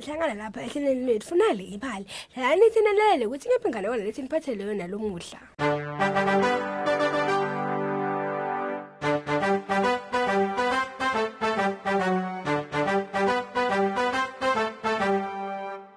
sihlangana lapha ehleleni lethu funale ibali hlala nithinelele ukuthi ngephi ingane yona lethi niphathele yona lo muhla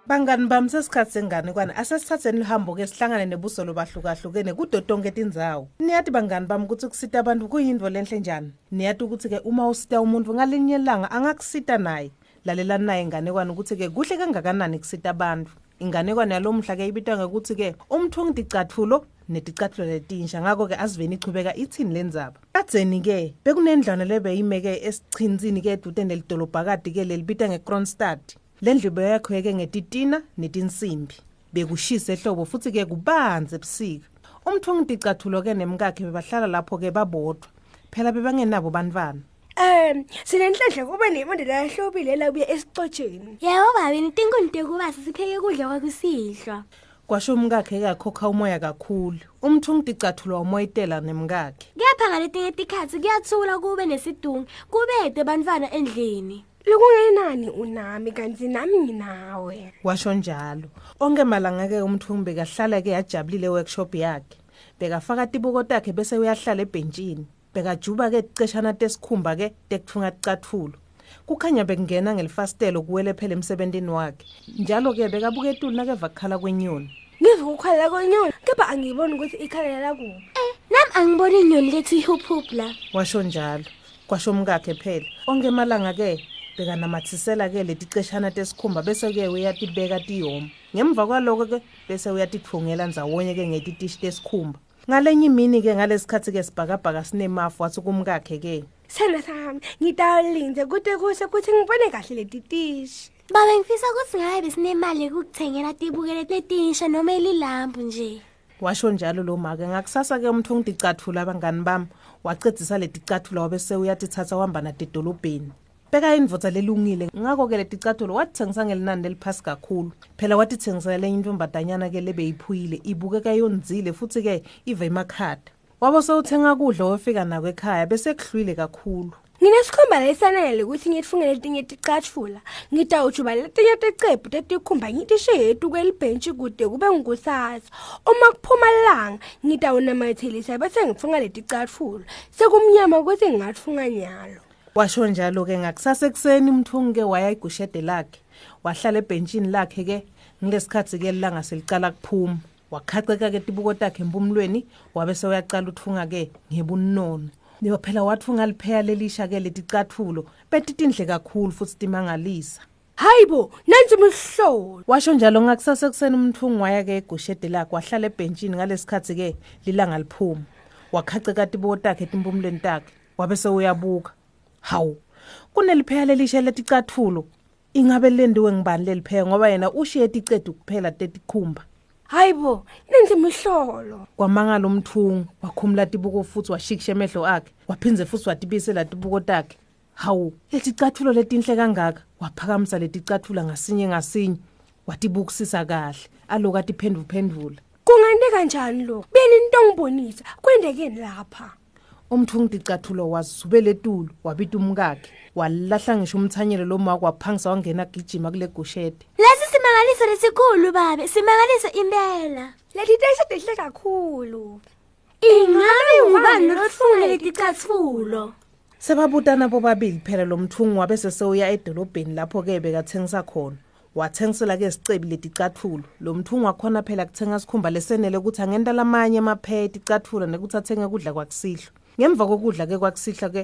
bangani bami sesikhathi senganekwane asesithatheni luhambo-ke sihlangane nebuso lobahlukahlukene kudo tonke tindzawo niyati bangani bami ukuthi kusita abantu kuyinto lenhle njani niyati ukuthi-ke uma usita umuntu ngalinye langa angakusita naye lalelani naye inganekwane ukuthi-ke kuhle kangakanani kusita abantu inganekwane yalomhla-ke ibitwa ngekuthi-ke umthungidicathulo neticathulo letinsha ngakho-ke aziveni ichubeka ithini le ndzaba kadzeni-ke bekunendlwana lebeyime-ke esichintini-ke edude nelidolobhakadi-ke lelibitwa ngekronstad le ndlubo yakhiweke ngetitina netinsimbi bekushisa ehlobo futhi-ke kubanzi ebusika umthungidicathulo-ke nemkakhe bebahlala lapho-ke babodwa phela bebangenabo bantwana um sinenhlanhla kube nemandela yahlobile labuye esicotsheni yebo babe intinkunteku uba sisipheke kudla kwakusihlwa kwasho umkakhe yakhokha umoya kakhulu umthi umdicathulwa umoyitela nemkakhe kepha ngaletinye tikhathi kuyathula kube nesidungu kubede bantwana endlini lokungenani unami kanti nami nginawe washo njalo onke malangake umthumbe kahlala ke yajabulile workshop yakhe bekafaka tibuko takhe bese uyahlala ebhentshini bekajuba-ke ceshana tesikhumba-ke tekuthunga ticathulo kukhanya bekungena ngelifastelo kuwele phela emsebentini wakhe njalo-ke bekabuka etulu nakeva kukhala kwenyoni ngiva kukhalela kwenyoni kepha angiyiboni ukuthi ikhalela kuwo um eh, nami angiboni inyoni lethi ihuphuphu la washo njalo kwasho mkakhe phela onke emalanga-ke bekanamathisela-ke leti ceshana tesikhumba bese-ke uyatibeka tihoma ngemva kwaloko-ke bese uyatithungela nzawonye-ke ngetitishi tesikhumba ngalenye imini-ke ngalesikhathi-ke sibhakabhaka sinemafu wathi kumkakhe-ke sana sami ngitawulinze kude kuse kuthi ngibone kahle letitishi babe ngifisa ukuthi ngabe besinemali yokukuthengela tibukele letisha noma elilambu nje washo njalo lo make ngakusasa-ke umntu ongidicathula abangani bami wacedisa leticathula wabe sewuyatithatha wahamba nadedolobheni beka indvodza lelungile ngako-ke leticathulo watitsengisa ngelinani leliphasi kakhulu phela watitsengisela lenye intombadanyana-ke lebeyiphuyile ibukeka yonzile futhi-ke ive emakhada wabo sewuthenga kudla wofika nako ekhaya besekuhlwile kakhulu nginesikhumba layisanele ukuthi ngitfungele letinye ticatshula ngitawujuba letinye ticephu tetikhumba ngitishiye etuku elibhentshi kude kube ngukusasa uma kuphuma lilanga ngitawunamathelisa bese ngitfunga leticatshula sekumnyama ukuthi ngingatfunga nyalo washo njalo-ke ngakusasa ekuseni umthungu-ke waya igushede lakhe wahlala ebhentshini lakhe-ke ngilesikhathi-ke lilanga selicala kuphuma wakhaceka-ke tibuko takhe empumulweni wabe sewuyacala uthunga-ke ngebunono phela wathi ungalipheya lelisha-ke leti cathulo betitindle kakhulu futhi timangalisa hayi bo nansi imihlobo washo njalo ngakusasa ekuseni umthungu waya-ke egushede lakhe wahlala ebhentshini ngalesikhathi-ke lilanga liphuma wakhaceka tibuko takhe etimpumulweni takhe wabe sewuyabuka hawu kuneliphea lelisha leticathulo ingabe lendiwe ngibani leliphea ngoba yena ushiye ticede kuphela tetikhumba hayibo nendimihlolo wamangala umthungu wakhumula tibuko futhi washikisha emehlo akhe waphindze futhi watibisela tibuko takhe hawu leticathulo letinhle kangaka waphakamisa leticathula ngasinye ngasinye watibukusisa kahle aloku atiphenduphendvula kungante kanjani lo beni into ngibonisa kwendekeni lapha umthungu dicathulo wazubele etulu wabita umkakhe walahla ngisho umthanyelo lomako waphangisa wangena gijima kule gushede lesi simangaliso lesikhulu babe simangaliso impela leli tesha tehle kakhulu ingabe ngubani lothunga leticathulo sebabutana bobabili phela lo mthungu wabe seseuya edolobheni lapho-ke bekathengisa khona wathengisela ke sicebi leticathulo lo mthungu wakhona phela kuthenga sikhumba lesenele ukuthi angenta lamanye amaphete icathulo nekuthi athenge kudla kwakusihlo ngemva kokudla ke kwakusihla ke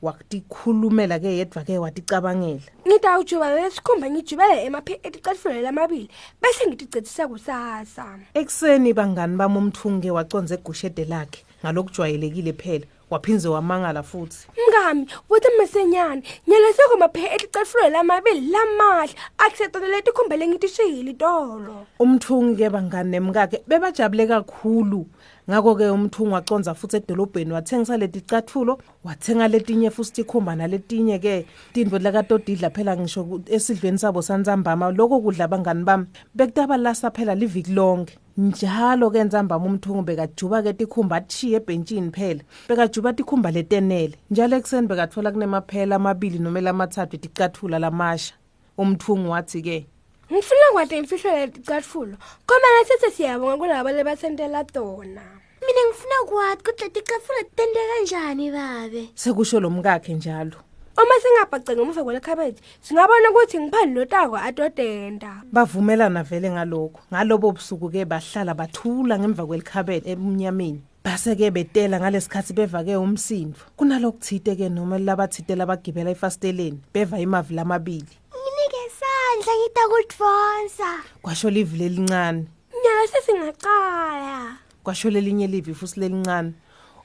wakutikhulumela ke yedwa ke waticabangela ngithi awujubale lesikhumba ngijubele emapheticathulelo lamabili bese ngiticethisa kusasa ekuseni bangani bami umthunge waconza egushede lakhe ngalokujwayelekile phela waphinze wamangala futhi mngami wuthi msenyane nyeleseko mapheticathulelo lamabili lamahle akusetonele tikhumbele ngitishiyile itolo umthungi ke bangani nemkakhe bebajabule kakhulu ngakho-ke umthungu waconza futhi edolobheni wathengisa leti cathulo wathenga letinye futhi ikhumba naletinye-ke tinto lakatodidla phela ngisho esidlweni sabo sanzambama lokho kudla abangani bami bekudabalasa phela liviki lonke njalo ke nzambama umthungu bekajuba ke tikhumba athiye ebhentshini phela bekajuba tikhumba letenele njalo ekuseni bekathola kunemaphela amabili noma lamathathu ticathula lamasha umthungu wathi-ke ngifuna kwade ngifihlele ticatfulo komele sithe siyabonga kulabo lebasentela tona mina ngifuna kwathi kodwa ticatfulo titente kanjani babe sekusho lo mkakhe njalo uma singabhacenga umuva kwelekhabheji singabona ukuthi ngiphani lotako atodenda bavumelana vele ngalokho ngalobo busuku-ke bahlala bathula ngemva kwelikhabheji ebumnyameni base-ke betela ngalesikhathi beva-ke umsindo kunalokuthite-ke noma labathite labagibela efasiteleni beva imavi lamabili bandla ngita kudvonsa kwasho live lelincane nyala sesingaqala kwasho lelinye live futhi lelincane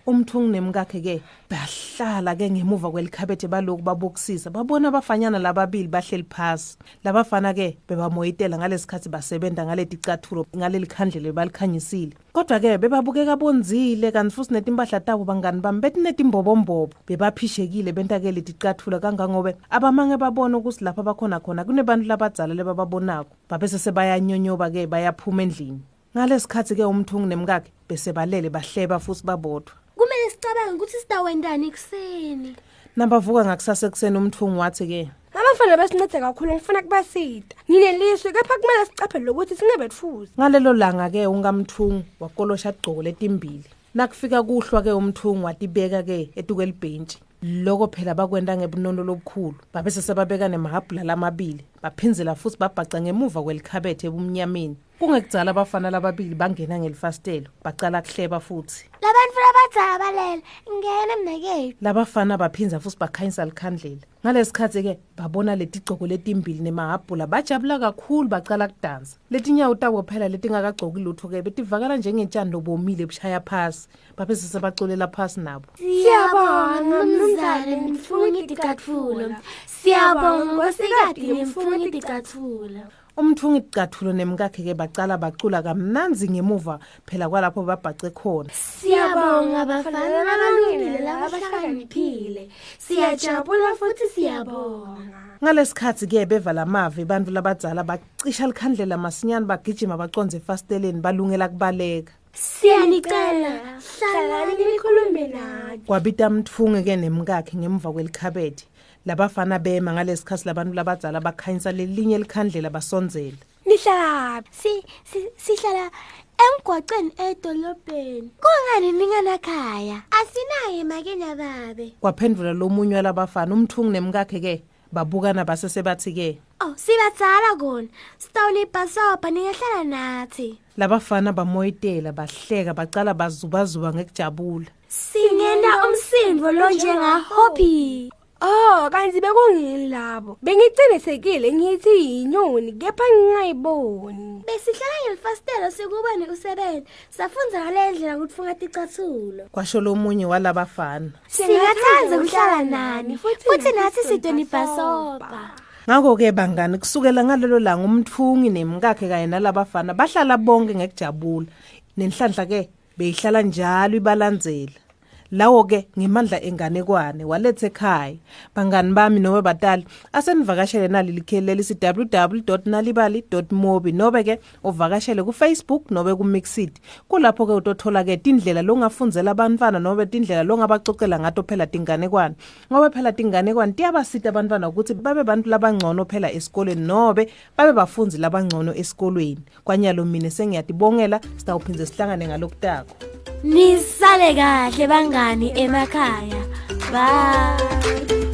umthungu nemkakhe ke bahlala ke ngemuva kwelikhabethe baloku babokusisa babona abafanyana lababili bahleli phasi labafana ke bebamoyitela ngalesikhathi basebenta ngaleti icathulo ngaleli khandlelo balikhanyisile kodwa ke bebabukeka bonzile kanti futhi netimpahla tabo bangani bami betinetimbobombombo bebaphishekile bentakele ticathulo kangangobe abamange babona ukuthi lapha bakhona khona kunebantu labadzala lebababonako babese sebayanyonyoba ke bayaphuma endlini ngalesikhathi ke umthungu nemkakhe besebalele bahleba futhi babodwa kumele sicabange ukuthi sidawenani ekseni nabavuka ngakusasa ekseni umthungu wathi ke abafana besincede kakhulu ngifuna kubasida ngineliswe kepha kumele sicaphele lokuthi singebetfuzi ngalelo langa ke ungamthungu wakolosha igcoko letimbili nakufika kuhlwa ke umthungu watibeka ke etukelibhentshi loko phela bakwenda ngebunono lobukhulu babese sebabeka nemahabhula lamabili baphinzela futhi babhaca ngemuva kwelikhabethe ebumnyameni kungekudzala abafana lababili bangena ngelifastelo bacala kuhleba futhi labantu ngiyakusabalela ngena mnakethu labafana baphinza futhi bakhanyisa likhandlela ngalesi khathi-ke babona leti gcoko letimbili nemahabhula bajabula kakhulu bacala kudansa letinyawo tabo phela letingakagcoki lutho-ke betivakala njengentshando bomile bushaya phasi babezise baculela phasi nabo siyabonga mnumzane nifungitigathulo siyabonga ngosikadi nifungitigathulo umthungi icathulo nemkakhe ke bacala bacula kamnanzi ngemuva phela kwalapho babhace khona siyabonga bafana abalungile labahlakaniphile siyajabula futhi siyabonga ngalesikhathi ke beva lamavi bantu labadzala bacisha likhandlela masinyane bagijima baconze efasteleni balungela kubaleka siyanicela hlalani nikhulume nathi kwabita mthungi ke nemkakhe ngemva kwelikhabethi labafana bema ngalesikhathi labantu labadzala bakhanyisa lelinye likhandlela basondzela nihlala si sihlala emgwaqeni edolobheni kungani ninganakhaya asinaye makenya babe kwaphendula lomunye walabafana umthungu nemkakhe ke babukana basesebathi-ke oh sibatsala kona sitawula ibhasobha ningehlala nathi labafana bamoyitela bahleka bacala bazubazuba ngekujabula singena umsindvo lonjengahobhi Oh, kanti bekungini labo. Bengicinisekile ngithi yinyoni kepha ngingayiboni. Besihlala ngelifastelo sikuba neusebenza. Safunza ngale ndlela ukuthi fungathi icathulo. Kwasho lomunye walabafana. Singathanza ukuhlala nani futhi nathi sidonibhasoba. Ngakho ke bangani kusukela ngalelo langa umthungi nemkakhe kanye nalabafana bahlala bonke ngekujabula. Nenhlanhla ke beyihlala njalo ibalandzela. lawo ke ngemandla enganekwane walethe ekhaya bangani bami nowe batali asenivakashele naleli kheli lelisi www.nalibali.mobi nobe ke uvakashele ku Facebook nobe ku Mixit kulapho ke utothola ke tindlela longafundzela abantwana nobe tindlela longabacocela ngato phela tinganekwane ngoba phela tinganekwane tiyabasita abantwana ukuthi babe bantu labangcono phela esikolweni nobe babe bafunzi labangcono esikolweni kwanyalo mina sengiyatibongela sitawuphindze sihlangane ngalokutako nisale kahle bangani emakhaya bye